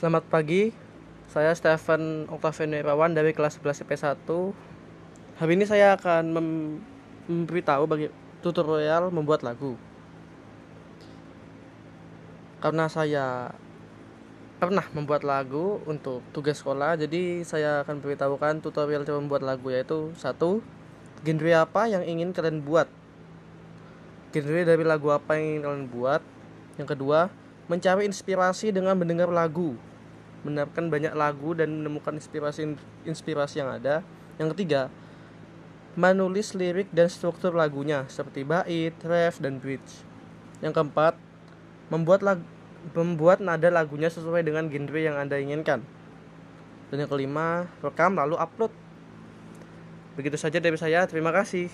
Selamat pagi, saya Stephen Octavian Irawan dari kelas 11 IP1 Hari ini saya akan mem- memberitahu bagi tutorial membuat lagu. Karena saya pernah membuat lagu untuk tugas sekolah Jadi saya akan beritahukan tutorial cara membuat lagu yaitu satu Genre apa yang ingin kalian buat? Genre dari lagu apa yang ingin kalian buat? Yang kedua Mencari inspirasi dengan mendengar lagu Mendengarkan banyak lagu dan menemukan inspirasi inspirasi yang ada Yang ketiga Menulis lirik dan struktur lagunya Seperti bait, ref, dan bridge Yang keempat Membuat lagu membuat nada lagunya sesuai dengan genre yang Anda inginkan. Dan yang kelima, rekam lalu upload. Begitu saja dari saya, terima kasih.